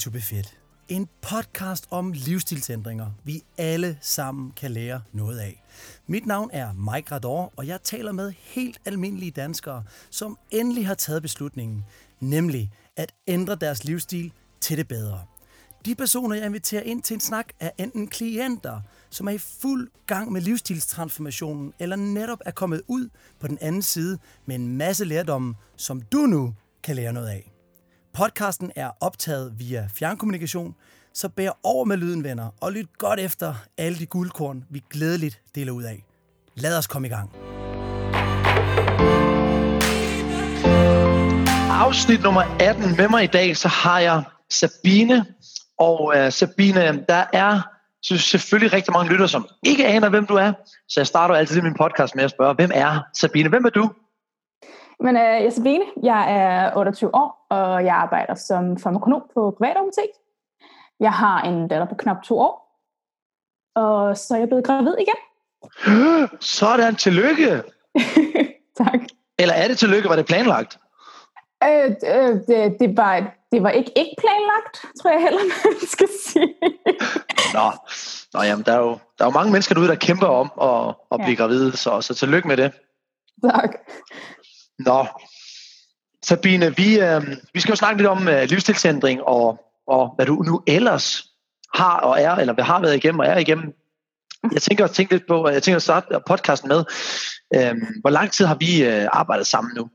to be fit. En podcast om livsstilsændringer, vi alle sammen kan lære noget af. Mit navn er Mike Rador, og jeg taler med helt almindelige danskere, som endelig har taget beslutningen, nemlig at ændre deres livsstil til det bedre. De personer, jeg inviterer ind til en snak, er enten klienter, som er i fuld gang med livsstilstransformationen, eller netop er kommet ud på den anden side med en masse lærdomme, som du nu kan lære noget af. Podcasten er optaget via fjernkommunikation, så bær over med lyden, venner, og lyt godt efter alle de guldkorn, vi glædeligt deler ud af. Lad os komme i gang. Afsnit nummer 18 med mig i dag, så har jeg Sabine. Og uh, Sabine, der er så selvfølgelig rigtig mange lytter, som ikke aner, hvem du er. Så jeg starter altid min podcast med at spørge, hvem er Sabine? Hvem er du? Men øh, jeg er Sabine, jeg er 28 år, og jeg arbejder som farmakonom på privat Jeg har en datter på knap to år, og så er jeg blevet gravid igen. Sådan, tillykke! tak. Eller er det tillykke, var det planlagt? Øh, øh, det, det, var, det var ikke, ikke planlagt, tror jeg heller, man skal sige. Nå, Nå jamen, der er, jo, der er jo mange mennesker derude, der kæmper om at, at blive ja. gravide, så, så tillykke med det. Tak. Nå, Sabine, vi, øh, vi skal jo snakke lidt om øh, livsstilsændring og, og hvad du nu ellers har og er, eller hvad har været igennem og er igennem. Jeg tænker at tænke lidt på, jeg tænker at starte podcasten med, øh, hvor lang tid har vi øh, arbejdet sammen nu?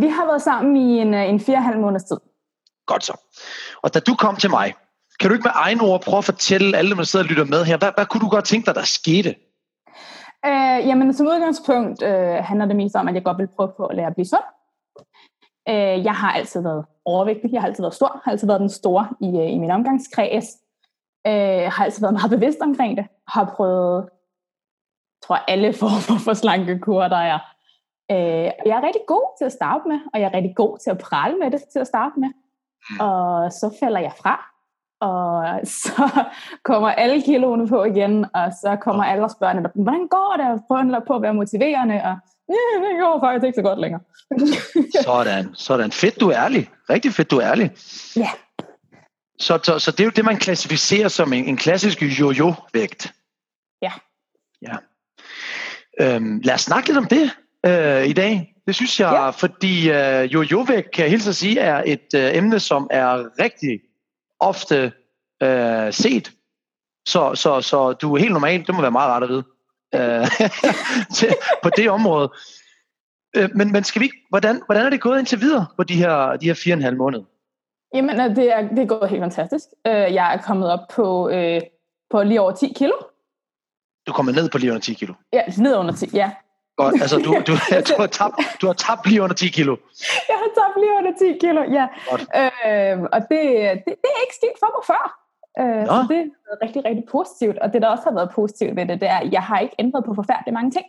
Vi har været sammen i en, øh, en fire og halv måneds tid. Godt så. Og da du kom til mig, kan du ikke med egne ord prøve at fortælle alle, der sidder og lytter med her, hvad, hvad kunne du godt tænke dig, der skete? Øh, jamen, som udgangspunkt øh, handler det mest om, at jeg godt vil prøve på at lære at blive sund. Øh, jeg har altid været overvægtig, jeg har altid været stor, har altid været den store i, øh, i min omgangskreds. Øh, har altid været meget bevidst omkring det, har prøvet, tror jeg, alle former for slankekur, der er. Øh, jeg er rigtig god til at starte med, og jeg er rigtig god til at prale med det til at starte med. Mm. Og så falder jeg fra, og så kommer alle kiloene på igen, og så kommer alle og spørger, hvordan går det? Og prøver på at være motiverende, og ja, det går faktisk ikke så godt længere. sådan, sådan. Fedt, du er ærlig. Rigtig fedt, du er ærlig. Ja. Så, så, så det er jo det, man klassificerer som en, en klassisk jojo-vægt. Ja. Ja. Øhm, lad os snakke lidt om det øh, i dag. Det synes jeg, ja. fordi øh, jojo-vægt, kan jeg hilse at sige, er et øh, emne, som er rigtig ofte øh, set. Så, så, så du er helt normal, det må være meget rart at vide, øh, til, på det område. Øh, men, men skal vi, hvordan, hvordan er det gået indtil videre på de her, de her fire og en halv måned? Jamen, øh, det er, det er gået helt fantastisk. Jeg er kommet op på, øh, på lige over 10 kilo. Du er kommet ned på lige under 10 kilo? Ja, ned under 10, ja. Godt, altså du, du, du, har tabt, du har tabt lige under 10 kilo. Jeg har tabt lige under 10 kilo, ja. Øh, og det, det, det er ikke sket for mig før. Øh, så det er rigtig, rigtig positivt. Og det, der også har været positivt ved det, det er, at jeg har ikke ændret på forfærdeligt mange ting.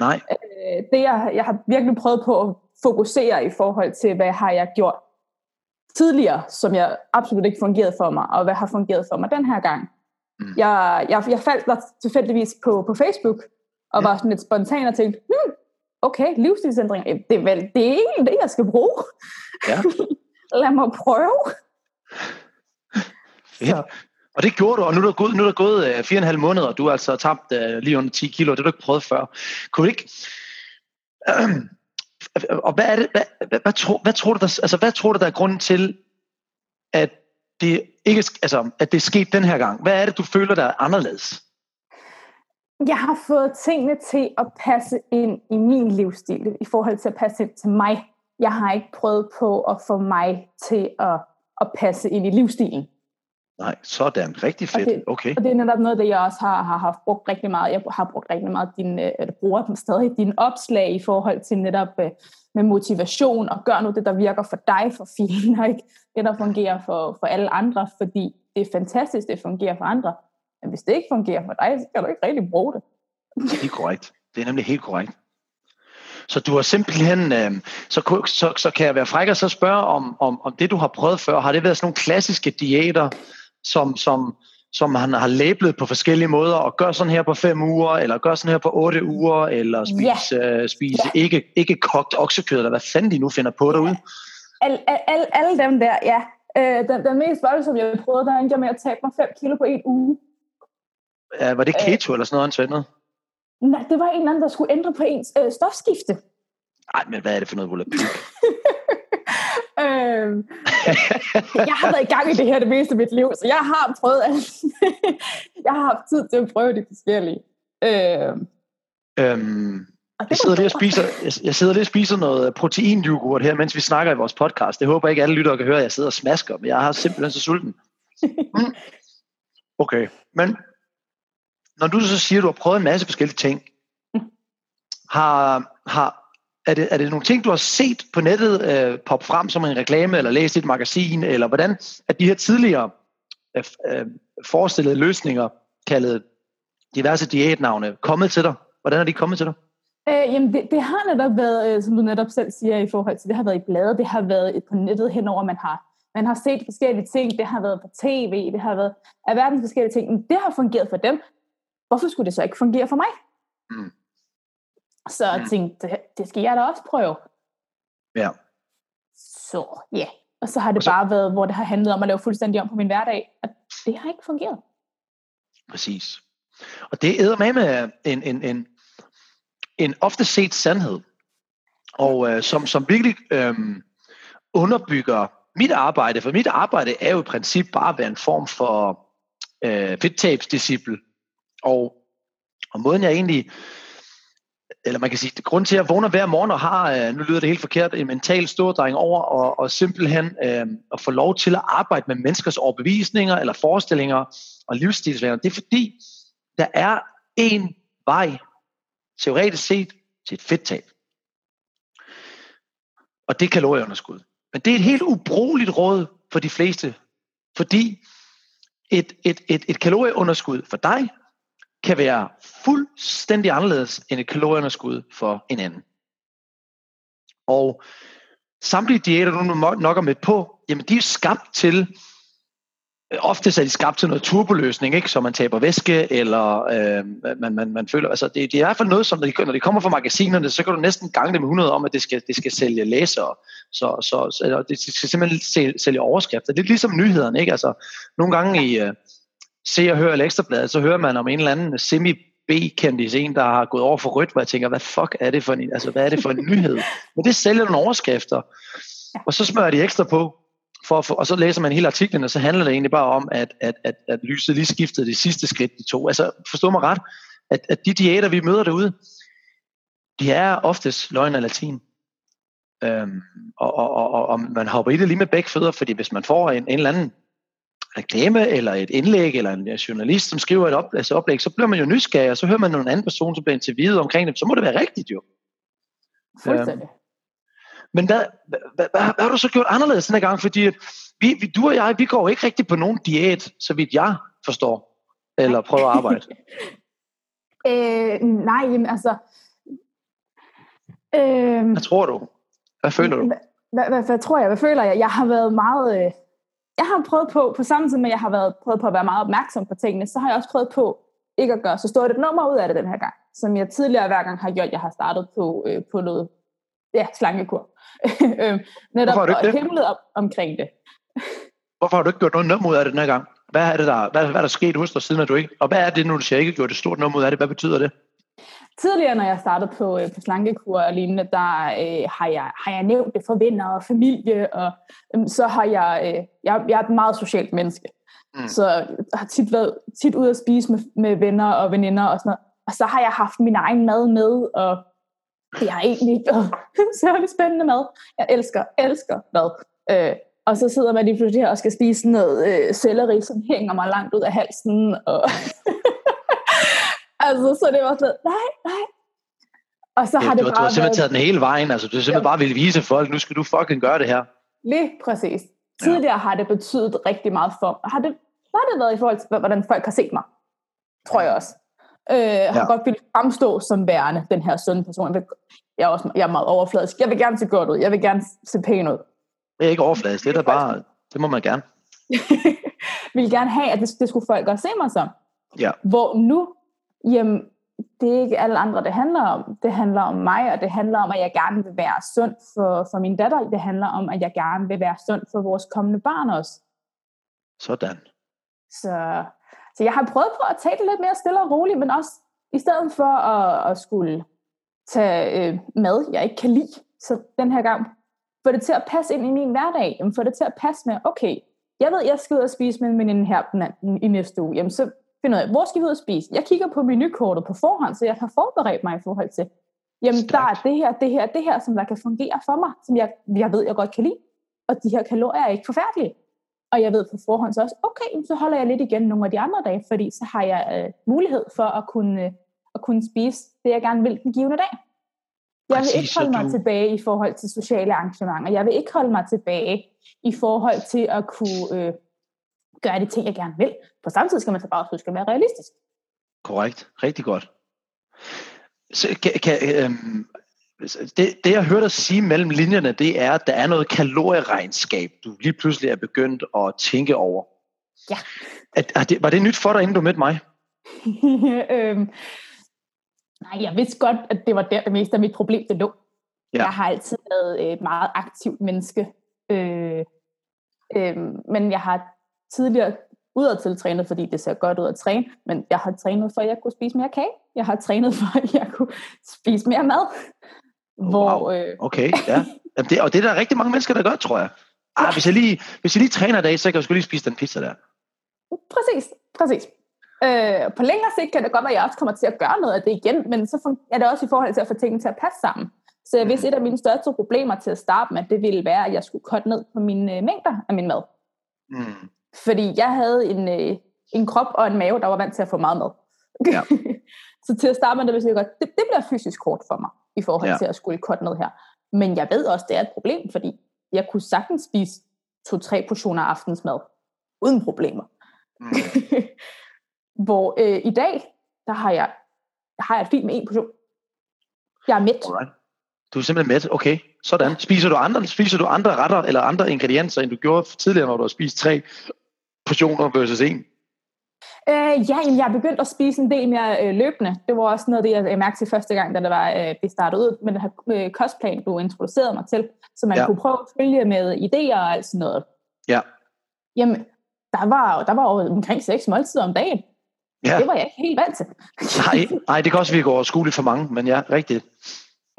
Nej. Øh, det, jeg, jeg har virkelig prøvet på at fokusere i forhold til, hvad har jeg gjort tidligere, som jeg absolut ikke fungerede for mig, og hvad har fungeret for mig den her gang. Mm. Jeg, jeg, jeg faldt der tilfældigvis på, på Facebook, og ja. var sådan lidt spontan og tænkte, hmm, okay, livsstilsændring, det er vel det er egentlig det, jeg skal bruge. Ja. Lad mig prøve. Ja. Og det gjorde du, og nu er der gået, nu er der gået uh, fire og en halv måneder, og du har altså tabt uh, lige under 10 kilo, det har du ikke prøvet før. Kunne ikke... Og hvad er det, hvad, hvad, hvad, tror, hvad, tror du, der, altså, hvad tror du, der er grunden til, at det ikke, altså, at det er sket den her gang? Hvad er det, du føler, der er anderledes? Jeg har fået tingene til at passe ind i min livsstil, i forhold til at passe ind til mig. Jeg har ikke prøvet på at få mig til at, at passe ind i livsstilen. Nej, sådan. Rigtig fedt. Og det, okay. Og det er netop noget, det jeg også har, har haft brugt rigtig meget. Jeg har brugt rigtig meget din, øh, eller bruger dem stadig, din opslag i forhold til netop øh, med motivation, og gør nu det, der virker for dig for filen, og ikke det, der fungerer for, for alle andre, fordi det er fantastisk, det fungerer for andre. Men hvis det ikke fungerer for dig, så kan du ikke rigtig bruge det. Det er korrekt. Det er nemlig helt korrekt. Så du har simpelthen, øh, så, så, så kan jeg være fræk og så spørge om, om, om det, du har prøvet før, har det været sådan nogle klassiske diæter, som, som, som han har labelet på forskellige måder, og gør sådan her på fem uger, eller gør sådan her på otte uger, eller spise, yeah. øh, spise yeah. ikke, ikke kogt oksekød, eller hvad fanden de nu finder på derude. Alle al, al, alle dem der, ja. Øh, den, den mest voldsomme, jeg prøvede, der endte jeg med at tabe mig 5 kilo på en uge. Ja, var det keto øh, eller sådan noget, noget? Nej, det var en eller anden, der skulle ændre på ens øh, stofskifte. Nej, men hvad er det for noget volapyk? øhm, jeg har været i gang i det her det meste af mit liv, så jeg har prøvet alt. jeg har haft tid til at prøve det forskellige. Øhm, øhm, jeg sidder, lige og spiser, jeg, jeg sidder lige og spiser noget proteinyoghurt her, mens vi snakker i vores podcast. Det håber ikke alle lyttere kan høre, at jeg sidder og smasker, men jeg har simpelthen så sulten. Mm. Okay, men når du så siger, at du har prøvet en masse forskellige ting, har, har, er, det, er det nogle ting, du har set på nettet øh, poppe frem som en reklame, eller læst i et magasin, eller hvordan er de her tidligere øh, øh, forestillede løsninger, kaldet diverse diætnavne, kommet til dig? Hvordan er de kommet til dig? Øh, jamen, det, det har netop været, øh, som du netop selv siger, i forhold til, det har været i blade, det har været på nettet henover, man har, man har set forskellige ting, det har været på tv, det har været af verdens forskellige ting, men det har fungeret for dem. Hvorfor skulle det så ikke fungere for mig? Mm. Så jeg mm. tænkte, det, det skal jeg da også prøve. Ja. Så ja, og så har det så, bare været, hvor det har handlet om at lave fuldstændig om på min hverdag, og det har ikke fungeret. Præcis. Og det er med en, en, en, en ofte set sandhed, og øh, som, som virkelig øh, underbygger mit arbejde, for mit arbejde er jo i princip bare at være en form for øh, fedttabsdisciple, og, og måden jeg egentlig, eller man kan sige, grund til at jeg vågner hver morgen og har, øh, nu lyder det helt forkert, en mental stordreng over, og, og simpelthen øh, at få lov til at arbejde med menneskers overbevisninger, eller forestillinger og livsstilsvaner, det er fordi, der er en vej teoretisk set til et fedttab. Og det er kalorieunderskud. Men det er et helt ubrugeligt råd for de fleste, fordi et, et, et, et kalorieunderskud for dig kan være fuldstændig anderledes end et kalorieunderskud for en anden. Og samtlige diæter, du nok er med på, jamen de er skabt til øh, ofte er de skabt til noget turboløsning, ikke? så man taber væske, eller øh, man, man, man føler, altså det, det er i hvert fald noget, som når de, når de kommer fra magasinerne, så kan du næsten gange det med 100 om, at det skal, det skal sælge læsere, så, så, så det skal simpelthen sælge, sælge overskrifter. Det er ligesom nyhederne, ikke? Altså, nogle gange i øh, Se og høre Ekstrabladet, så hører man om en eller anden semi B-kendis, en der har gået over for rødt, hvor jeg tænker, hvad fuck er det for en, altså, hvad er det for en nyhed? Men det sælger nogle overskrifter, og så smører de ekstra på, for at få, og så læser man hele artiklen, og så handler det egentlig bare om, at, at, at, at lyset lige skiftede det sidste skridt, de to. Altså, forstå mig ret, at, at de diæter, vi møder derude, de er oftest løgn og latin. Øhm, og, og, og, og man hopper i det lige med begge fødder, fordi hvis man får en, en eller anden reklame, eller et indlæg, eller en journalist, som skriver et altså oplæg, så bliver man jo nysgerrig, og så hører man nogle anden person, som bliver interviewet omkring det, så må det være rigtigt jo. Fuldstændig. Øhm, men hvad, hvad, hvad, hvad, hvad har du så gjort anderledes denne gang? Fordi vi, vi, du og jeg, vi går ikke rigtig på nogen diæt, så vidt jeg forstår, eller prøver at arbejde. øh, nej, jamen altså... Øh, hvad tror du? Hvad føler du? Hvad, hvad, hvad tror jeg? Hvad føler jeg? Jeg har været meget... Øh, jeg har prøvet på, på samme tid med, at jeg har været, prøvet på at være meget opmærksom på tingene, så har jeg også prøvet på ikke at gøre så stort et nummer ud af det den her gang, som jeg tidligere hver gang har gjort. Jeg har startet på, øh, på noget ja, slangekur. øh, netop Hvorfor har du ikke det? op omkring det. Hvorfor har du ikke gjort noget nummer ud af det den her gang? Hvad er det der, hvad, hvad er der sket hos dig siden, at du ikke? Og hvad er det, når du siger ikke gjort et stort nummer ud af det? Hvad betyder det? Tidligere, når jeg startede på, øh, på slankekur og lignende, der øh, har, jeg, har jeg nævnt det for venner og familie, og øh, så har jeg, øh, jeg, jeg er et meget socialt menneske. Mm. Så jeg har tit været tit ude at spise med, med venner og veninder og sådan noget. Og så har jeg haft min egen mad med, og det har egentlig ikke været særlig spændende mad. Jeg elsker, elsker mad. Øh, og så sidder man lige pludselig her og skal spise noget øh, selleri, som hænger mig langt ud af halsen. Og altså, så det var sådan, nej, nej. Og så har det, det bare Du har simpelthen været... taget den hele vejen. Altså, du har simpelthen bare ville vise folk, nu skal du fucking gøre det her. Lige præcis. Tidligere ja. har det betydet rigtig meget for Har det, har det været i forhold til, hvordan folk har set mig? Tror jeg også. Øh, ja. har godt vil fremstå som værende den her sunde person. Jeg, vil, jeg, er også, jeg er meget overfladisk. Jeg vil gerne se godt ud. Jeg vil gerne se pæn ud. Det er ikke overfladisk. Det er da bare, det må man gerne. vil gerne have, at det, det skulle folk også se mig som. Ja. Hvor nu, jamen, det er ikke alle andre, det handler om. Det handler om mig, og det handler om, at jeg gerne vil være sund for, for min datter. Det handler om, at jeg gerne vil være sund for vores kommende barn også. Sådan. Så, så jeg har prøvet på at tage det lidt mere stille og roligt, men også i stedet for at, at skulle tage øh, mad, jeg ikke kan lide, så den her gang få det til at passe ind i min hverdag. Jamen, få det til at passe med, okay, jeg ved, jeg skal ud og spise med en veninde her i næste uge. Jamen, så finder jeg, hvor skal vi ud og spise? Jeg kigger på menukortet på forhånd, så jeg kan forberede mig i forhold til, jamen, Stærkt. der er det her, det her, det her, som der kan fungere for mig, som jeg, jeg ved, jeg godt kan lide. Og de her kalorier er ikke forfærdelige. Og jeg ved på forhånd så også, okay, så holder jeg lidt igen nogle af de andre dage, fordi så har jeg øh, mulighed for at kunne, øh, at kunne spise det, jeg gerne vil den givende dag. Jeg vil ikke holde mig tilbage i forhold til sociale arrangementer. Jeg vil ikke holde mig tilbage i forhold til at kunne øh, gøre de ting, jeg gerne vil. På samme tid skal man så bare huske at være realistisk. Korrekt. Rigtig godt. Så kan, kan, øhm, det, det, jeg hørte dig sige mellem linjerne, det er, at der er noget kalorieregnskab, du lige pludselig er begyndt at tænke over. Ja. At, at det, var det nyt for dig, inden du mødte mig? øhm, nej, jeg vidste godt, at det var der det meste af mit problem, det lå. Ja. Jeg har altid været et meget aktivt menneske. Øh, øh, men jeg har tidligere udadtil trænet, fordi det ser godt ud at træne, men jeg har trænet for, at jeg kunne spise mere kage. Jeg har trænet for, at jeg kunne spise mere mad. Hvor, wow. øh... Okay, ja. Jamen det, og det er der rigtig mange mennesker, der gør, tror jeg. Ah, hvis, jeg lige, hvis jeg lige træner i dag, så kan jeg sgu lige spise den pizza der. Præcis, præcis. Øh, på længere sigt kan det godt være, at jeg også kommer til at gøre noget af det igen, men så er det også i forhold til at få tingene til at passe sammen. Så jeg vidste, mm. et af mine største problemer til at starte med, det ville være, at jeg skulle korte ned på mine øh, mængder af min mad. Mm. Fordi jeg havde en, øh, en krop og en mave, der var vant til at få meget mad. Ja. så til at starte med, det vil jeg godt, det, det bliver fysisk hårdt for mig, i forhold ja. til at skulle korte ned her. Men jeg ved også, det er et problem, fordi jeg kunne sagtens spise to-tre portioner aftensmad, uden problemer. Mm. Hvor øh, i dag, der har jeg, der har jeg fint med en portion. Jeg er mæt. Alright. Du er simpelthen mæt, okay. Sådan. Spiser du andre, spiser du andre retter eller andre ingredienser, end du gjorde tidligere, når du har spist tre portioner versus en? Øh, ja, jeg er begyndt at spise en del mere øh, løbende. Det var også noget af det, jeg mærkte til første gang, da det var, øh, vi startede ud med den her øh, kostplan, du introducerede mig til, så man ja. kunne prøve at følge med idéer og alt sådan noget. Ja. Jamen, der var, der var omkring seks måltider om dagen. Ja. Det var jeg ikke helt vant til. nej, nej, det kan også virke overskueligt for mange, men ja, rigtigt.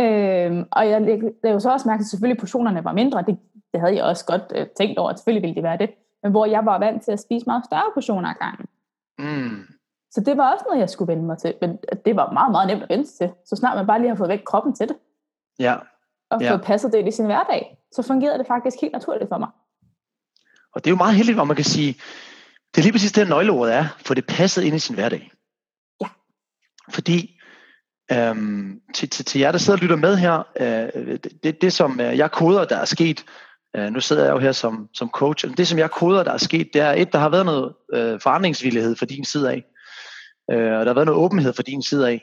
Øhm, og jeg det jo så også mærket, at selvfølgelig portionerne var mindre. Det, det havde jeg også godt øh, tænkt over, at selvfølgelig ville det være det. Men hvor jeg var vant til at spise meget større portioner ad gangen. Mm. Så det var også noget, jeg skulle vende mig til. Men det var meget, meget nemt at vende til. Så snart man bare lige har fået væk kroppen til det. Ja. Og ja. fået passet det i sin hverdag. Så fungerede det faktisk helt naturligt for mig. Og det er jo meget heldigt, hvor man kan sige, det er lige præcis det, nøgleordet er, for det passet ind i sin hverdag. Ja. Fordi Øhm, til, til, til jer, der sidder og lytter med her, øh, det, det som øh, jeg koder, der er sket, øh, nu sidder jeg jo her som, som coach, det som jeg koder, der er sket, det er et, der har været noget øh, forandringsvillighed fra din side af, øh, og der har været noget åbenhed fra din side af,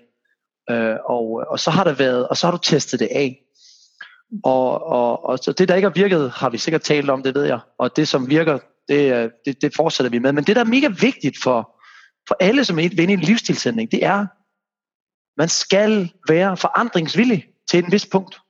øh, og, og så har der været, og så har du testet det af, og, og, og så det, der ikke har virket, har vi sikkert talt om, det ved jeg, og det, som virker, det, øh, det, det fortsætter vi med, men det, der er mega vigtigt for, for alle, som er inde i en livsstilsændring, det er, man skal være forandringsvillig til et vis punkt.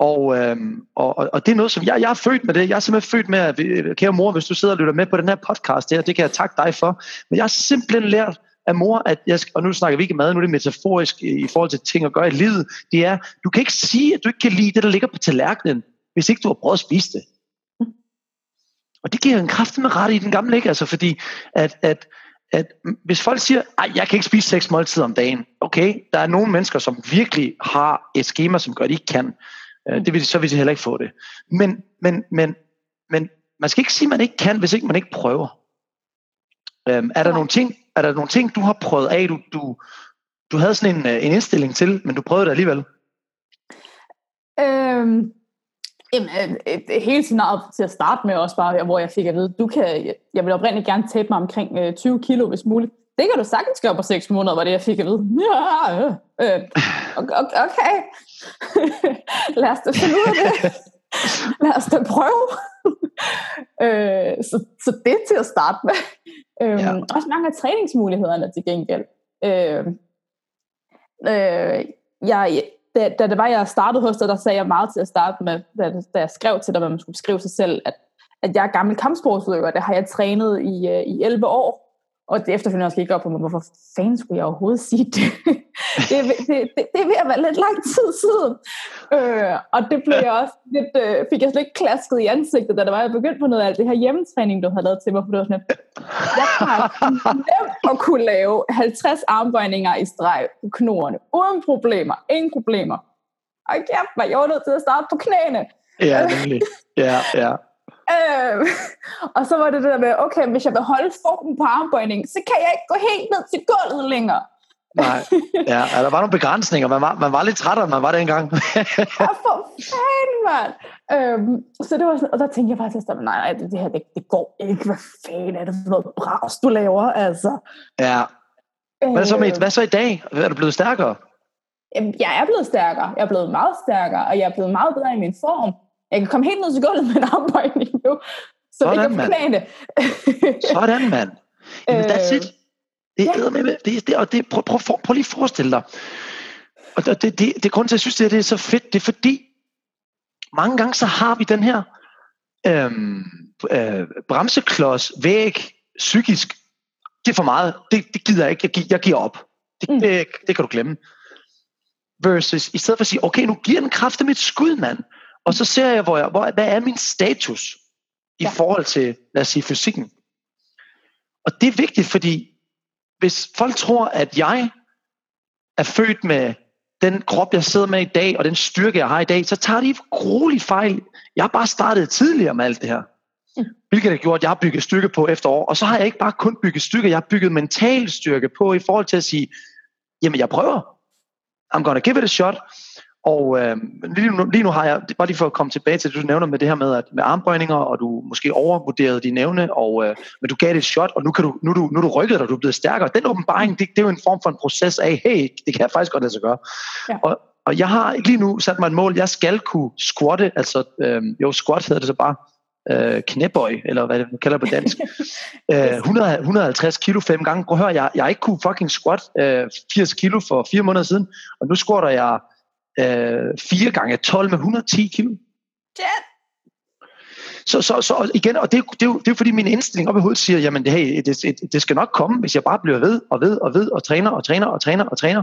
Og, øhm, og, og det er noget, som jeg, jeg er født med det. Jeg er simpelthen født med, at, kære mor, hvis du sidder og lytter med på den her podcast, her, det kan jeg takke dig for. Men jeg har simpelthen lært af mor, at jeg, og nu snakker vi ikke mad, nu er det metaforisk i forhold til ting at gøre i livet, det er, du kan ikke sige, at du ikke kan lide det, der ligger på tallerkenen, hvis ikke du har prøvet at spise det. Og det giver en kraft med ret i den gamle, ikke? Altså fordi, at, at at hvis folk siger, at jeg kan ikke spise seks måltider om dagen, okay, der er nogle mennesker, som virkelig har et schema, som gør, at de ikke kan. Øh, det vil, så vil de heller ikke få det. Men, men, men, men man skal ikke sige, at man ikke kan, hvis ikke man ikke prøver. Øhm, er, der nogle ting, er der nogle ting, du har prøvet af, du, du, du havde sådan en, øh, en indstilling til, men du prøvede det alligevel? Øhm, Jamen, øh, hele scenariet til at starte med også bare, hvor jeg fik at vide, du kan, jeg vil oprindeligt gerne tabe mig omkring 20 øh, kilo, hvis muligt. Det kan du sagtens gøre på 6 måneder, var det, jeg fik at vide. Ja, øh, okay. Lad os da finde ud af det. Lad os da prøve. så, så det til at starte med. ja. Også mange af træningsmulighederne til gengæld. øh, jeg, da, da det var, jeg startede hos dig, der sagde jeg meget til at starte med, da, da jeg skrev til dig, hvad man skulle beskrive sig selv, at, at jeg er gammel kampsportsudøver. Det har jeg trænet i, øh, i 11 år. Og det efterfølgende også gik op på mig, hvorfor fanden skulle jeg overhovedet sige det? det, det, det, det er ved at være lidt lang tid siden. Øh, og det blev jeg også lidt, øh, fik jeg slet ikke klasket i ansigtet, da det var, jeg begyndte på noget af alt det her hjemmetræning, du havde lavet til mig. For det var sådan, jeg har nemt at kunne lave 50 armbøjninger i streg på knoerne, uden problemer, ingen problemer. Og kæft, jeg var nødt til at starte på knæene. Ja, nemlig. Ja, ja. Øh, og så var det det der med, okay, hvis jeg vil holde formen på armbøjningen, så kan jeg ikke gå helt ned til gulvet længere. Nej, ja, der var nogle begrænsninger. Man var, man var lidt træt, man var dengang. ja, for fanden, mand. Øhm, så det var sådan, og der tænkte jeg faktisk, nej, nej, det her, det, det går ikke. Hvad fanden er det for noget bras, du laver, altså? Ja. Hvad så, med, hvad så i dag? Er du blevet stærkere? Jamen, jeg er blevet stærkere. Jeg er blevet meget stærkere, og jeg er blevet meget bedre i min form. Jeg kan komme helt ned til gulvet med en armbøjning nu, så Sådan, det kan mand. Sådan, mand. Jamen, that's it. Det er ja. med, det, det, og det, prøv, prøv, prøv, prøv lige at forestille dig. Og det, det, det, det grund til, at jeg synes, det, det er så fedt, det er fordi, mange gange så har vi den her øhm, øh, bremseklods, væg, psykisk. Det er for meget. Det, det gider jeg ikke. Jeg, jeg giver op. Det, mm. det, det kan du glemme. Versus, i stedet for at sige, okay, nu giver den kraft mit skud, mand. Og så ser jeg, hvor jeg, hvor, hvad er min status i ja. forhold til, lad os sige, fysikken. Og det er vigtigt, fordi hvis folk tror, at jeg er født med den krop, jeg sidder med i dag, og den styrke, jeg har i dag, så tager de grueligt fejl. Jeg har bare startet tidligere med alt det her. Mm. Hvilket har gjort, at jeg har bygget styrke på efter år. Og så har jeg ikke bare kun bygget styrke, jeg har bygget mental styrke på i forhold til at sige, jamen jeg prøver. I'm gonna give it a shot. Og øh, lige, nu, lige nu har jeg, bare lige for at komme tilbage til det, du nævner med det her med, at, med armbøjninger, og du måske overvurderede dine evne, og, øh, men du gav det et shot, og nu, kan du, nu, du, nu du rykket dig, og du er blevet stærkere. Den åbenbaring, det, det er jo en form for en proces af, hey, det kan jeg faktisk godt lade sig gøre. Ja. Og, og jeg har lige nu sat mig et mål, jeg skal kunne squatte, altså øh, jo, squat hedder det så bare, øh, knæbøj, eller hvad det kalder på dansk. øh, 100, 150 kilo fem gange. Prøv at høre, jeg, jeg ikke kunne fucking squat øh, 80 kilo for fire måneder siden, og nu squatter jeg øh, 4 gange 12 med 110 kilo. Ja. Så, så, så igen, og det, det, er jo, det er fordi min indstilling op i hovedet siger, jamen det, hey, det, det, det skal nok komme, hvis jeg bare bliver ved og ved og ved og træner og træner og træner og træner.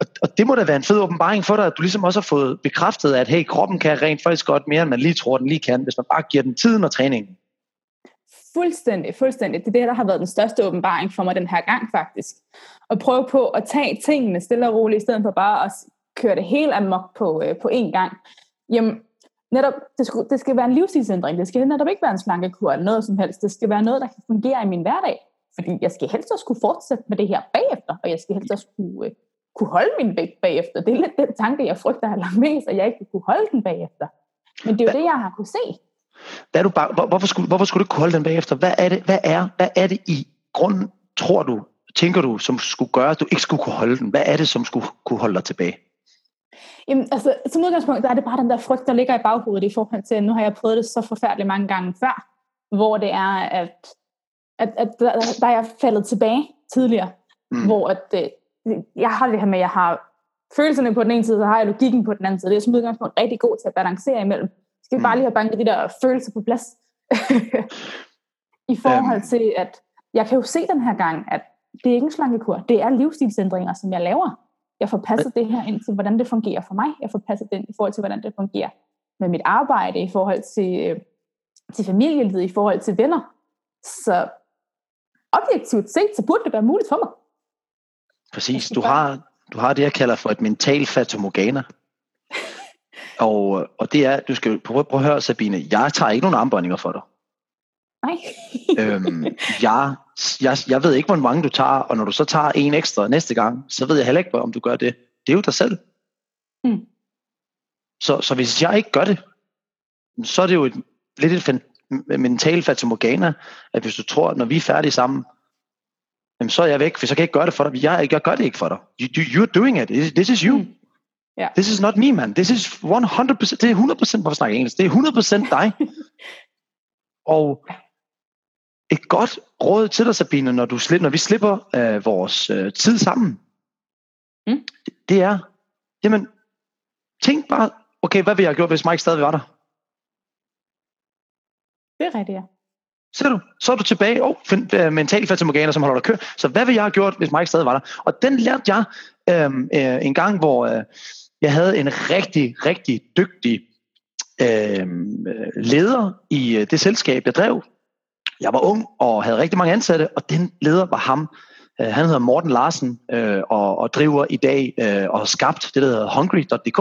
Og, og det må da være en fed åbenbaring for dig, at du ligesom også har fået bekræftet, at hey, kroppen kan rent faktisk godt mere, end man lige tror, den lige kan, hvis man bare giver den tiden og træningen. Fuldstændig, fuldstændig. Det er det, der har været den største åbenbaring for mig den her gang faktisk. At prøve på at tage tingene stille og roligt, i stedet for bare at køre det helt amok på, øh, på én gang. Jamen, netop, det, skulle, det skal være en livsstilsændring. Det skal netop ikke være en slankekur eller noget som helst. Det skal være noget, der kan fungere i min hverdag. Fordi jeg skal helst også kunne fortsætte med det her bagefter, og jeg skal helst også kunne, øh, kunne holde min vægt bagefter. Det er lidt den tanke, jeg frygter har langt mest, at jeg ikke kunne holde den bagefter. Men det er jo Hva? det, jeg har kunne se. Hvad er du bare, hvor, hvorfor, skulle, hvorfor skulle du ikke kunne holde den bagefter? Hvad er det, hvad er, hvad er det i grunden, tror du, tænker du, som skulle gøre, at du ikke skulle kunne holde den? Hvad er det, som skulle kunne holde dig tilbage? Jamen, altså, som udgangspunkt, der er det bare den der frygt, der ligger i baghovedet i forhold til, nu har jeg prøvet det så forfærdeligt mange gange før, hvor det er, at, at, at der, der er jeg faldet tilbage tidligere, mm. hvor at, øh, jeg har det her med, at jeg har følelserne på den ene side, så har jeg logikken på den anden side. Det er som udgangspunkt rigtig god til at balancere imellem. Skal vi bare mm. lige have banket de der følelser på plads? I forhold um. til, at jeg kan jo se den her gang, at det er ikke en slankekur, det er livsstilsændringer, som jeg laver. Jeg får passet det her ind til, hvordan det fungerer for mig. Jeg får passet det ind i forhold til, hvordan det fungerer med mit arbejde, i forhold til, øh, til familielivet, i forhold til venner. Så objektivt set, så burde det være muligt for mig. Præcis. Du har, du har det, jeg kalder for et mental fatomorgana. og, og det er, du skal prøve, prøve at høre, Sabine, jeg tager ikke nogen armbåndinger for dig. Nej. øhm, jeg, jeg, jeg ved ikke, hvor mange du tager, og når du så tager en ekstra næste gang, så ved jeg heller ikke, om du gør det. Det er jo dig selv. Mm. Så, så hvis jeg ikke gør det, så er det jo et, lidt et mentalt fatamorgana, at hvis du tror, at når vi er færdige sammen, jamen så er jeg væk, for så kan jeg ikke gøre det for dig. Jeg, jeg gør det ikke for dig. You, you're doing it. This is you. Mm. Yeah. This is not me, man. This is 100%, det er 100%, hvorfor snakker jeg engelsk? Det er 100% dig. Og et godt råd til dig, Sabine, når, du slipper, når vi slipper øh, vores øh, tid sammen, Mm. Det er, jamen, tænk bare, okay, hvad ville jeg have gjort, hvis Mike stadig var der? Det er rigtigt, ja. Ser du? Så er du tilbage. Åh, oh, mental fatamorgana, som holder dig kør. Så hvad ville jeg have gjort, hvis Mike stadig var der? Og den lærte jeg øhm, øh, en gang, hvor øh, jeg havde en rigtig, rigtig dygtig øh, leder i øh, det selskab, jeg drev. Jeg var ung og havde rigtig mange ansatte, og den leder var ham. Øh, han hedder Morten Larsen øh, og, og driver i dag øh, og har skabt det, der hedder hungry.dk.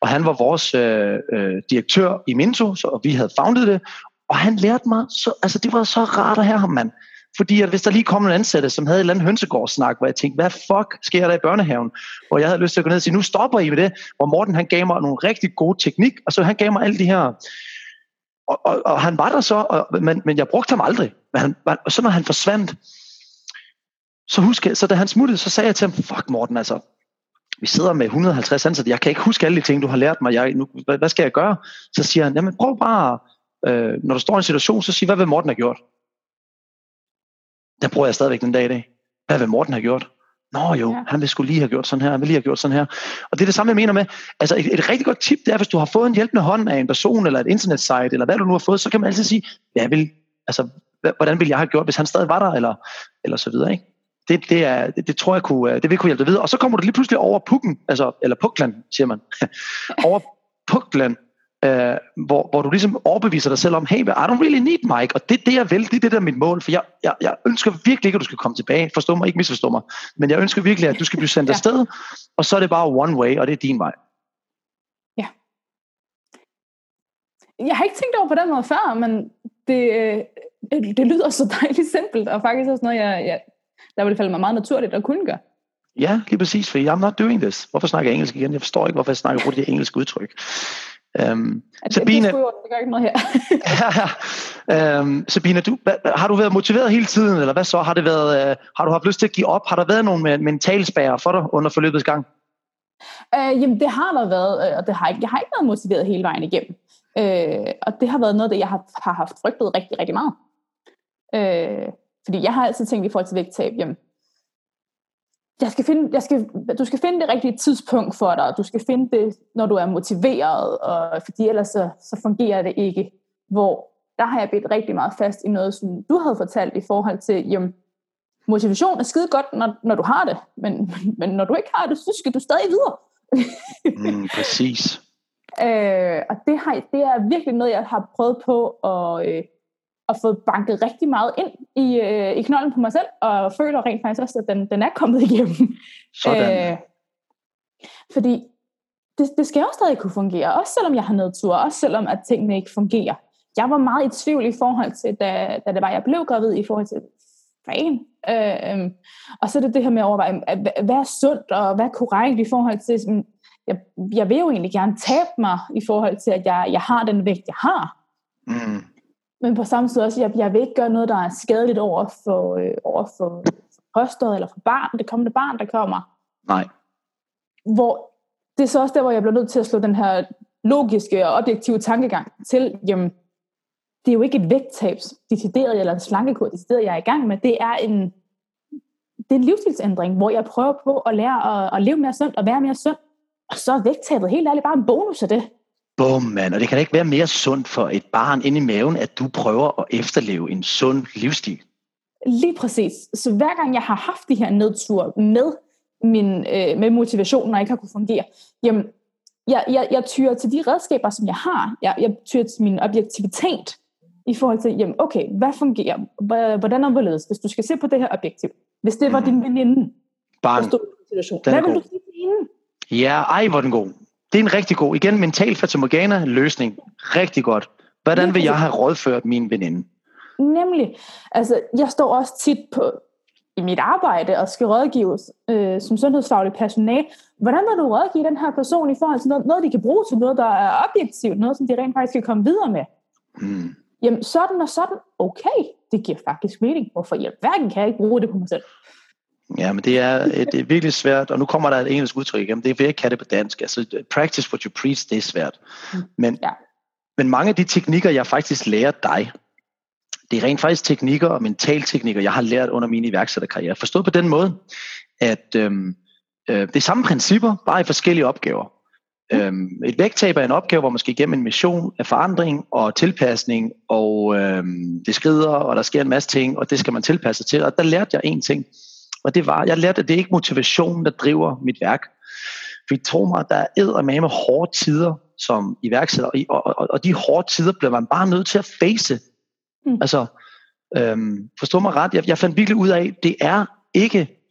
Og han var vores øh, øh, direktør i Minto, så, og vi havde founded det. Og han lærte mig, så, altså det var så rart at have ham, mand. Fordi at hvis der lige kom en ansatte, som havde et eller andet hønsegårdssnak, hvor jeg tænkte, hvad fuck sker der i børnehaven? Hvor jeg havde lyst til at gå ned og sige, nu stopper I med det. Hvor Morten han gav mig nogle rigtig gode teknik, og så han gav mig alle de her... Og, og, og han var der så, og, men, men jeg brugte ham aldrig. Men han, og så når han forsvandt, så husker jeg, så da han smuttede, så sagde jeg til ham, fuck Morten, altså, vi sidder med 150 ansatte, jeg kan ikke huske alle de ting, du har lært mig, jeg, nu, hvad, hvad skal jeg gøre? Så siger han, jamen prøv bare, øh, når du står i en situation, så sig, hvad vil Morten have gjort? Der bruger jeg stadigvæk den dag i dag. Hvad vil Morten have gjort? Nå jo, ja. han vil skulle lige have gjort sådan her, han vil lige have gjort sådan her. Og det er det samme, jeg mener med, altså et, et rigtig godt tip, det er, hvis du har fået en hjælpende hånd af en person, eller et internetsite, eller hvad du nu har fået, så kan man altid sige, jeg vil, altså, hvordan ville jeg have gjort, hvis han stadig var der, eller, eller så videre, ikke? Det, det, er, det, det tror jeg kunne, det vil kunne hjælpe dig videre. Og så kommer du lige pludselig over pukken, altså, eller pukland, siger man. over pukland, øh, hvor, hvor du ligesom overbeviser dig selv om, hey, I don't really need Mike, og det er det, jeg vil, det er det, der er mit mål, for jeg, jeg, jeg ønsker virkelig ikke, at du skal komme tilbage, forstå mig, ikke misforstå mig, men jeg ønsker virkelig, at du skal blive sendt ja. afsted, og så er det bare one way, og det er din vej. Ja. Jeg har ikke tænkt over på den måde før, men det, øh, det lyder så dejligt simpelt, og faktisk også noget, jeg, jeg, der ville falde mig meget naturligt at kunne gøre. Ja, lige præcis, for I'm not doing this. Hvorfor snakker jeg engelsk igen? Jeg forstår ikke, hvorfor jeg snakker bruger det engelske udtryk. Øhm, det, Sabine, det, det gør ikke noget her. ja, øhm, Sabine, du, har du været motiveret hele tiden, eller hvad så? Har, det været, øh, har du haft lyst til at give op? Har der været nogle mentalspærre for dig under forløbets gang? Øh, jamen, det har der været, øh, og det har ikke, jeg har ikke været motiveret hele vejen igennem. Øh, og det har været noget, det jeg har, har haft frygtet rigtig, rigtig meget. Øh, fordi jeg har altid tænkt i forhold til vægttab, jamen, jeg skal finde, jeg skal, du skal finde det rigtige tidspunkt for dig, du skal finde det, når du er motiveret, og, fordi ellers så, så fungerer det ikke. Hvor der har jeg bedt rigtig meget fast i noget, som du havde fortalt i forhold til, jamen, motivation er skide godt, når, når du har det, men, men når du ikke har det, så skal du stadig videre. mm, præcis. Øh, og det, har, det er virkelig noget, jeg har prøvet på at, øh, og fået banket rigtig meget ind i, øh, i knolden på mig selv, og føler rent faktisk også, at den, den er kommet igennem. Sådan. Øh, fordi det, det skal jo stadig kunne fungere, også selvom jeg har nedtur, også selvom at tingene ikke fungerer. Jeg var meget i tvivl i forhold til, da, da det var, jeg blev gravid, i forhold til fan. Øh, og så er det det her med at overveje, hvad er sundt, og hvad er korrekt i forhold til, sådan, jeg, jeg vil jo egentlig gerne tabe mig i forhold til, at jeg, jeg har den vægt, jeg har. Mm. Men på samme tid også, jeg, jeg vil ikke gøre noget, der er skadeligt over for, øh, over for fosteret eller for barn, det kommende barn, der kommer. Nej. Hvor det er så også der, hvor jeg bliver nødt til at slå den her logiske og objektive tankegang til, jamen, det er jo ikke et vægttabs decideret, eller en slankekur decideret, jeg er i gang med. Det er en, det er en livsstilsændring, hvor jeg prøver på at lære at, at leve mere sundt og være mere sund. Og så er vægttabet helt ærligt bare en bonus af det. Bum, mand. Og det kan da ikke være mere sundt for et barn inde i maven, at du prøver at efterleve en sund livsstil. Lige præcis. Så hver gang jeg har haft de her nedtur med min øh, med motivationen, når jeg ikke har kunne fungere, jamen, jeg, jeg, jeg tyrer til de redskaber, som jeg har. Jeg, jeg tyrer til min objektivitet i forhold til, jamen, okay, hvad fungerer? Hvordan er det hvis du skal se på det her objektiv? Hvis det var mm. din veninde, Bang. der stod i situation, hvad vil du sige til hende? Ja, ej, hvor den god. Det er en rigtig god, igen, mental fatamorgana løsning. Rigtig godt. Hvordan vil jeg have rådført min veninde? Nemlig. Altså, jeg står også tit på, i mit arbejde og skal rådgive øh, som sundhedsfaglig personal. Hvordan vil du rådgive den her person i forhold til noget, noget, de kan bruge til noget, der er objektivt, noget, som de rent faktisk kan komme videre med? Mm. Jamen, sådan og sådan, okay, det giver faktisk mening. Hvorfor i hverken kan jeg ikke bruge det på mig selv? Ja, men det er, det er virkelig svært, og nu kommer der et engelsk udtryk igen, det er ved at kalde det på dansk. Altså, practice what you preach, det er svært. Mm. Men, ja. men mange af de teknikker, jeg faktisk lærer dig, det er rent faktisk teknikker og mentalteknikker, jeg har lært under min iværksætterkarriere. Forstået på den måde, at øhm, Øh, det er samme principper, bare i forskellige opgaver. Øhm, et vægttab er en opgave, hvor man skal igennem en mission af forandring og tilpasning, og øhm, det skrider, og der sker en masse ting, og det skal man tilpasse sig til. Og der lærte jeg en ting, og det var, jeg lærte, at det er ikke motivation, der driver mit værk. For tro mig, der er med med hårde tider som iværksætter, og, og, og de hårde tider bliver man bare nødt til at face. Mm. Altså, øhm, forstå mig ret, jeg, jeg fandt virkelig ud af, det er ikke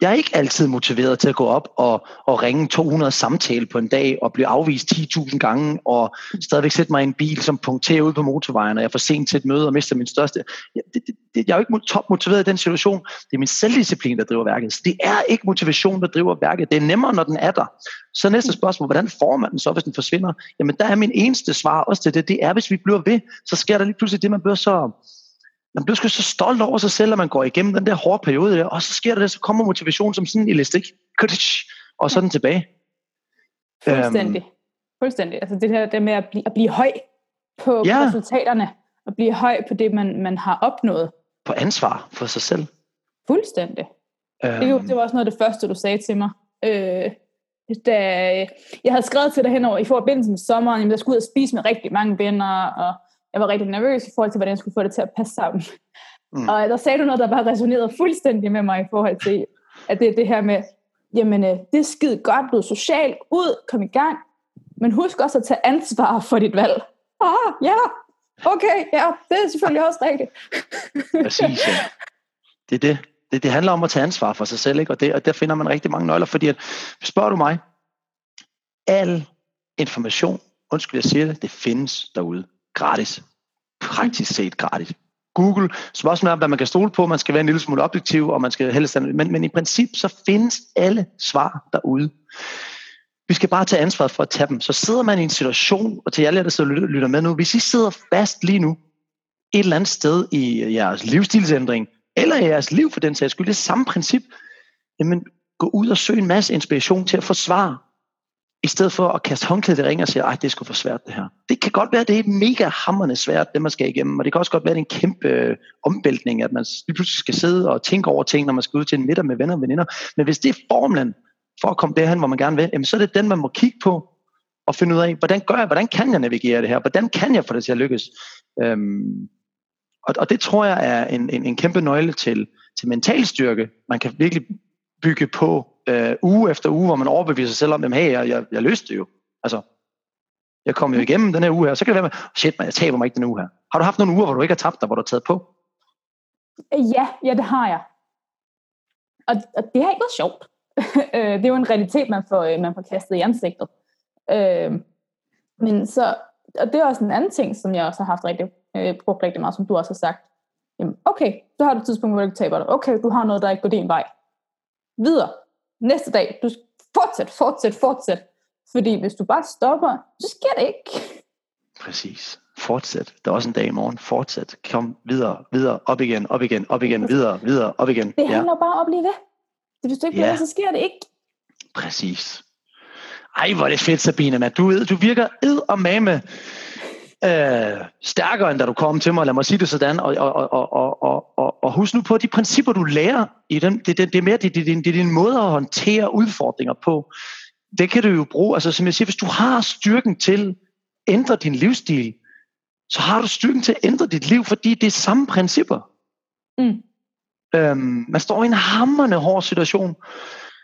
jeg er ikke altid motiveret til at gå op og, og ringe 200 samtale på en dag og blive afvist 10.000 gange og stadigvæk sætte mig i en bil, som punkterer ud på motorvejen, og jeg er for sent til et møde og mister min største. Jeg, det, det, jeg er jo ikke top motiveret i den situation. Det er min selvdisciplin, der driver værket. Så det er ikke motivation, der driver værket. Det er nemmere, når den er der. Så næste spørgsmål, hvordan får man den så, hvis den forsvinder? Jamen, der er min eneste svar også til det. Det er, hvis vi bliver ved, så sker der lige pludselig det, man bliver så man bliver så stolt over sig selv, at man går igennem den der hårde periode der, og så sker der det, så kommer motivation som sådan en elastik, og så den tilbage. Fuldstændig. Um, Fuldstændig. Altså det her det med at blive, at blive høj på, ja. på resultaterne, og blive høj på det, man, man har opnået. På ansvar for sig selv. Fuldstændig. Um, det, det var også noget af det første, du sagde til mig. Øh, da jeg havde skrevet til dig henover i forbindelse med sommeren, at jeg skulle ud og spise med rigtig mange venner, og jeg var rigtig nervøs i forhold til, hvordan jeg skulle få det til at passe sammen. Mm. Og der sagde du noget, der bare resonerede fuldstændig med mig i forhold til, at det er det her med, jamen øh, det er skide godt, du er social, ud, kom i gang, men husk også at tage ansvar for dit valg. Ah, ja, okay, ja, det er selvfølgelig også rigtigt. Præcis, ja. Det er det. det. Det handler om at tage ansvar for sig selv, ikke? Og, det, og der finder man rigtig mange nøgler, fordi at, spørger du mig, al information, undskyld jeg siger det, det findes derude gratis. Praktisk set gratis. Google, spørgsmålet er, hvad man kan stole på, man skal være en lille smule objektiv, og man skal helst men, men i princip, så findes alle svar derude. Vi skal bare tage ansvaret for at tage dem. Så sidder man i en situation, og til alle der sidder og lytter med nu, hvis I sidder fast lige nu, et eller andet sted i jeres livsstilsændring, eller i jeres liv for den sags skyld, det er samme princip, jamen gå ud og søg en masse inspiration til at få svar i stedet for at kaste håndklædet i ringen og sige, at det skulle for svært det her. Det kan godt være, at det er mega hammerne svært, det man skal igennem, og det kan også godt være, at det er en kæmpe øh, omvæltning, at man lige pludselig skal sidde og tænke over ting, når man skal ud til en middag med venner og veninder. Men hvis det er formlen for at komme derhen, hvor man gerne vil, jamen, så er det den, man må kigge på og finde ud af, hvordan gør jeg, hvordan kan jeg navigere det her, hvordan kan jeg få det til at lykkes. Øhm, og, og det tror jeg er en, en, en kæmpe nøgle til, til mental styrke. Man kan virkelig bygge på øh, uge efter uge, hvor man overbeviser sig selv om, at hey, jeg, jeg, jeg løste det jo. Altså, jeg kom jo igennem den her uge her, så kan det være, med, shit man, jeg taber mig ikke den uge her. Har du haft nogle uger, hvor du ikke har tabt dig, hvor du har taget på? Ja, ja det har jeg. Og, og det har ikke været sjovt. Øh, det er jo en realitet, man får, øh, man får kastet i ansigtet. Øh, men så, og det er også en anden ting, som jeg også har haft rigtig, øh, brugt rigtig meget, som du også har sagt. Jamen, okay, så har du et tidspunkt, hvor du ikke taber dig. Okay, du har noget, der ikke går din vej. Videre næste dag, du fortsæt, fortsæt, fortsæt. Fordi hvis du bare stopper, så sker det ikke. Præcis. Fortsæt. Der er også en dag i morgen. Fortsæt. Kom videre, videre, op igen, op igen, op igen, videre, videre, op igen. Det handler ja. bare om at blive ved. Hvis du ikke bliver ja. så sker det ikke. Præcis. Ej, hvor er det fedt, Sabine. Man. Du, du virker ed og mame øh, stærkere, end da du kom til mig, lad mig sige det sådan, og, og, og, og, og, og, husk nu på, de principper, du lærer i den, det, det, det er mere det, det, det, det er din måde at håndtere udfordringer på. Det kan du jo bruge, altså som jeg siger, hvis du har styrken til at ændre din livsstil, så har du styrken til at ændre dit liv, fordi det er samme principper. Mm. Øhm, man står i en hammerende hård situation.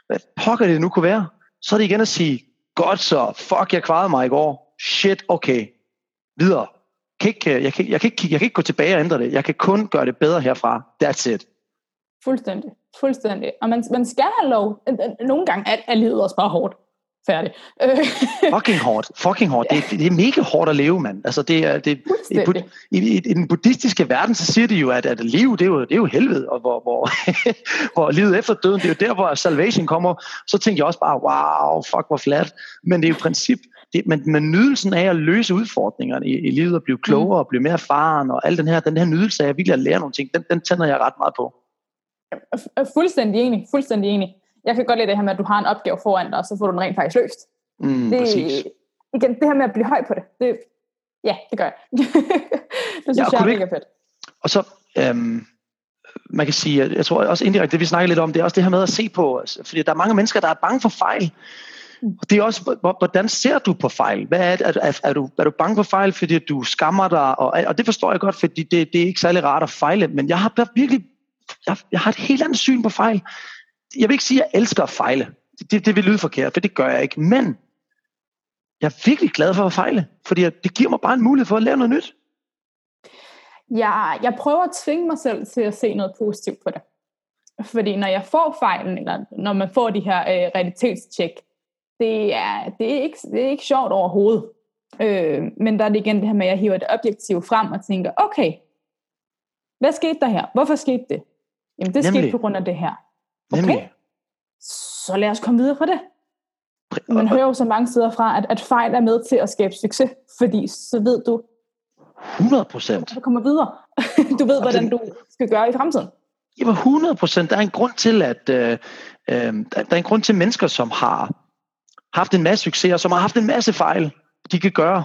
Hvad pokker det nu kunne være? Så er det igen at sige, godt så, fuck, jeg kvarede mig i går. Shit, okay, videre. Jeg kan, ikke, jeg, kan, jeg, kan ikke, jeg kan ikke gå tilbage og ændre det. Jeg kan kun gøre det bedre herfra. That's it. Fuldstændig. Fuldstændig. Og man, man skal have lov. Nogle gange er, er livet også bare hårdt. Færdig. fucking hårdt. Fucking hårdt. Det, det, det er mega hårdt at leve, mand. Altså, det er, det, i, i, i, I den buddhistiske verden, så siger de jo, at, at liv, det er jo, det er jo helvede, og hvor, hvor, hvor livet efter døden, det er jo der, hvor salvation kommer. Så tænker jeg også bare, wow, fuck, hvor flat. Men det er jo princip, det, men, men nydelsen af at løse udfordringerne i, i livet og blive klogere og blive mere erfaren og al den her, den her nydelse af at virkelig at lære nogle ting, den, den tænder jeg ret meget på. Er fuldstændig enig, fuldstændig enig. Jeg kan godt lide det her med, at du har en opgave foran dig, og så får du den rent faktisk løst. Mm, det, præcis. Igen, det her med at blive høj på det, det ja, det gør jeg. det synes ja, jeg er mega fedt. Og så, øhm, man kan sige, jeg tror også indirekte, det vi snakker lidt om, det er også det her med at se på, fordi der er mange mennesker, der er bange for fejl. Og det er også, hvordan ser du på fejl? Hvad er, er, er, er, du, er du bange for fejl, fordi du skammer dig? Og, og det forstår jeg godt, fordi det, det er ikke særlig rart at fejle, men jeg har virkelig, jeg, jeg har et helt andet syn på fejl. Jeg vil ikke sige, at jeg elsker at fejle. Det, det, vil lyde forkert, for det gør jeg ikke. Men jeg er virkelig glad for at fejle, fordi det giver mig bare en mulighed for at lave noget nyt. Jeg, jeg prøver at tvinge mig selv til at se noget positivt på det. Fordi når jeg får fejlen, eller når man får de her øh, realitetstjek, det er, det, er ikke, det er ikke sjovt overhovedet. Øh, men der er det igen det her med, at jeg hiver det objektive frem og tænker, okay, hvad skete der her? Hvorfor skete det? Jamen det Nemlig. skete på grund af det her. Okay, Nemlig. så lad os komme videre fra det. Man hører jo så mange steder fra, at, at fejl er med til at skabe succes, fordi så ved du, 100 procent. Du kommer videre. Du ved, hvordan du skal gøre i fremtiden. Jamen 100 procent. Der er en grund til, at øh, øh, der er en grund til mennesker, som har haft en masse succes, og som har haft en masse fejl, de kan gøre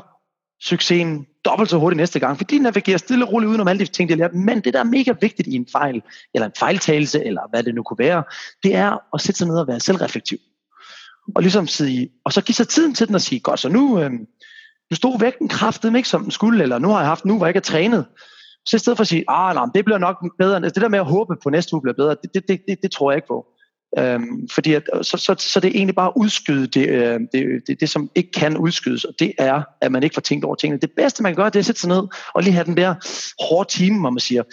succesen dobbelt så hurtigt næste gang, fordi de navigerer stille og roligt udenom alle de ting, de har lært. Men det, der er mega vigtigt i en fejl, eller en fejltagelse, eller hvad det nu kunne være, det er at sætte sig ned og være selvreflektiv. Og ligesom sige, og så give sig tiden til den og sige, godt, så nu, øh, nu stod vægten kraftet ikke som den skulle, eller nu har jeg haft nu, hvor jeg ikke er trænet. Så i stedet for at sige, ah, nej, det bliver nok bedre, altså det der med at håbe på næste uge bliver bedre, det, det, det, det, det tror jeg ikke på. Øhm, fordi at, så, så, så det er egentlig bare at udskyde det, øh, det, det, det, som ikke kan udskydes, og det er, at man ikke får tænkt over tingene. Det bedste, man kan gøre, det er at sætte sig ned og lige have den der hårde time, hvor man siger,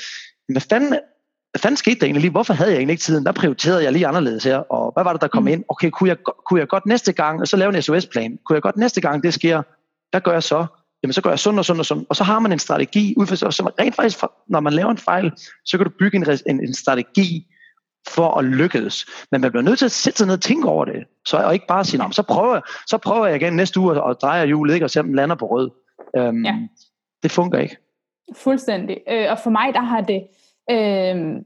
hvad fanden, hvad fanden skete der egentlig lige? Hvorfor havde jeg egentlig ikke tiden? Der prioriterede jeg lige anderledes her, og hvad var det, der kom mm. ind? Okay, kunne jeg, kunne jeg godt næste gang, og så lave en SOS-plan, kunne jeg godt næste gang, det sker, hvad gør jeg så? Jamen så gør jeg sådan og sådan og sådan. Og så har man en strategi, ud fra, så rent faktisk, når man laver en fejl, så kan du bygge en, en, en strategi for at lykkes. Men man bliver nødt til at sætte sig ned og tænke over det. Så, og ikke bare sige, så prøver, så prøver jeg igen næste uge og drejer hjulet, ikke, og se om den lander på rød. Øhm, ja. Det fungerer ikke. Fuldstændig. Øh, og for mig, der har det... Øh,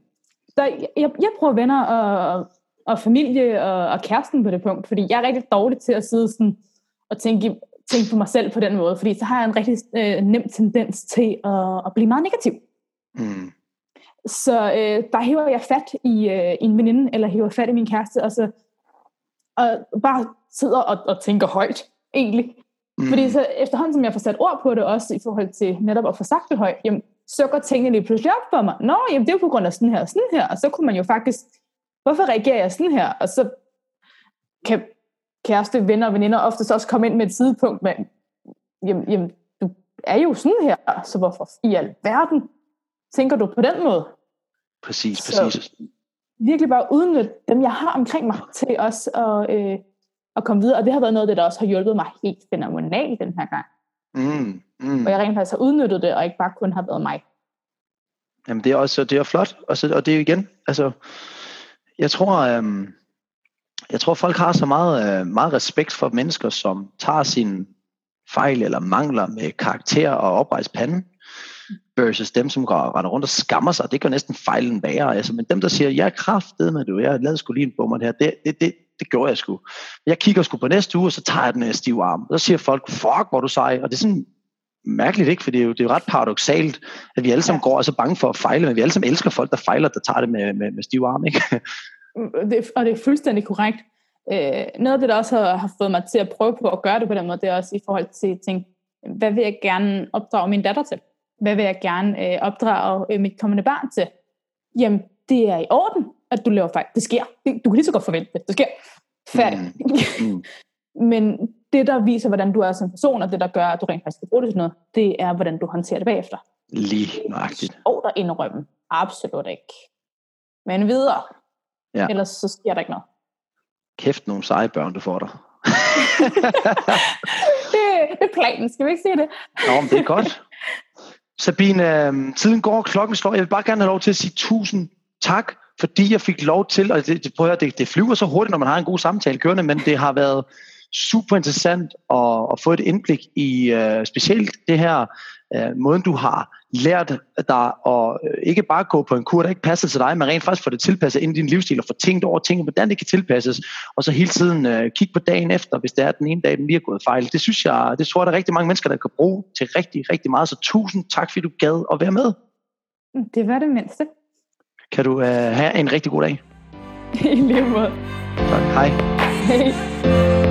der, jeg, jeg prøver venner og, og familie og, og kæresten på det punkt, fordi jeg er rigtig dårlig til at sidde sådan og tænke, tænke på mig selv på den måde, fordi så har jeg en rigtig øh, nem tendens til at, at blive meget negativ. Mm. Så øh, der hiver jeg fat i, øh, en veninde, eller hiver fat i min kæreste, og så og bare sidder og, og tænker højt, egentlig. Mm. Fordi så efterhånden, som jeg får sat ord på det, også i forhold til netop at få sagt det højt, jamen, så går tingene lige pludselig op for mig. Nå, jamen, det er jo på grund af sådan her og sådan her, og så kunne man jo faktisk, hvorfor reagerer jeg sådan her? Og så kan kæreste, venner og veninder ofte så også komme ind med et sidepunkt, men jamen, jamen, du er jo sådan her, så hvorfor i alverden tænker du på den måde? Præcis, så præcis. virkelig bare udnytte dem, jeg har omkring mig, til også at, øh, at komme videre. Og det har været noget af det, der også har hjulpet mig helt fænomenalt den her gang. Mm, mm. Og jeg rent faktisk har udnyttet det, og ikke bare kun har været mig. Jamen det er også det er flot, og, så, og det er igen, altså, jeg tror, øhm, jeg tror folk har så meget, øh, meget respekt for mennesker, som tager sine fejl eller mangler med karakter og oprejst pande, versus dem, som går render rundt og skammer sig. Det gør næsten fejlen værre. Altså, men dem, der siger, jeg er kraftet med du, jeg lavede sgu lige en bummer her, det, det, det, det gjorde jeg sgu. Jeg kigger sgu på næste uge, og så tager jeg den stiv arm. Og så siger folk, fuck, hvor du sej. Og det er sådan mærkeligt, ikke? For det er jo, det er jo ret paradoxalt, at vi alle sammen går og er så bange for at fejle, men vi alle sammen elsker folk, der fejler, der tager det med, med, med stiv arm, ikke? Det, og det er fuldstændig korrekt. Øh, noget af det, der også har, har fået mig til at prøve på at gøre det på den måde, det er også i forhold til at tænke, hvad vil jeg gerne opdrage min datter til? Hvad vil jeg gerne øh, opdrage øh, mit kommende barn til? Jamen, det er i orden, at du laver fejl. Det sker. Du kan lige så godt forvente det. Det sker. Færdig. Mm. Mm. Men det, der viser, hvordan du er som person, og det, der gør, at du rent faktisk kan bruge det til noget, det er, hvordan du håndterer det bagefter. Lige nøjagtigt. Og der indrømme. Absolut ikke. Men videre. Ja. Ellers så sker der ikke noget. Kæft nogle seje børn, du får dig. det, det er planen, skal vi ikke sige det? Nå, men det er godt. Sabine, øhm, tiden går, klokken slår. Jeg vil bare gerne have lov til at sige tusind tak, fordi jeg fik lov til, og det, det, det, det flyver så hurtigt, når man har en god samtale kørende, men det har været super interessant at, at få et indblik i uh, specielt det her uh, måden, du har lært dig at uh, ikke bare gå på en kur, der ikke passer til dig, men rent faktisk få det tilpasset ind i din livsstil og få tænkt over ting, hvordan det kan tilpasses, og så hele tiden uh, kigge på dagen efter, hvis det er den ene dag, den lige er gået fejl. Det synes jeg, det tror jeg, der er rigtig mange mennesker, der kan bruge til rigtig, rigtig meget, så tusind tak, fordi du gad at være med. Det var det mindste. kan du uh, have en rigtig god dag. I lige måde. Tak. Hej. Hej.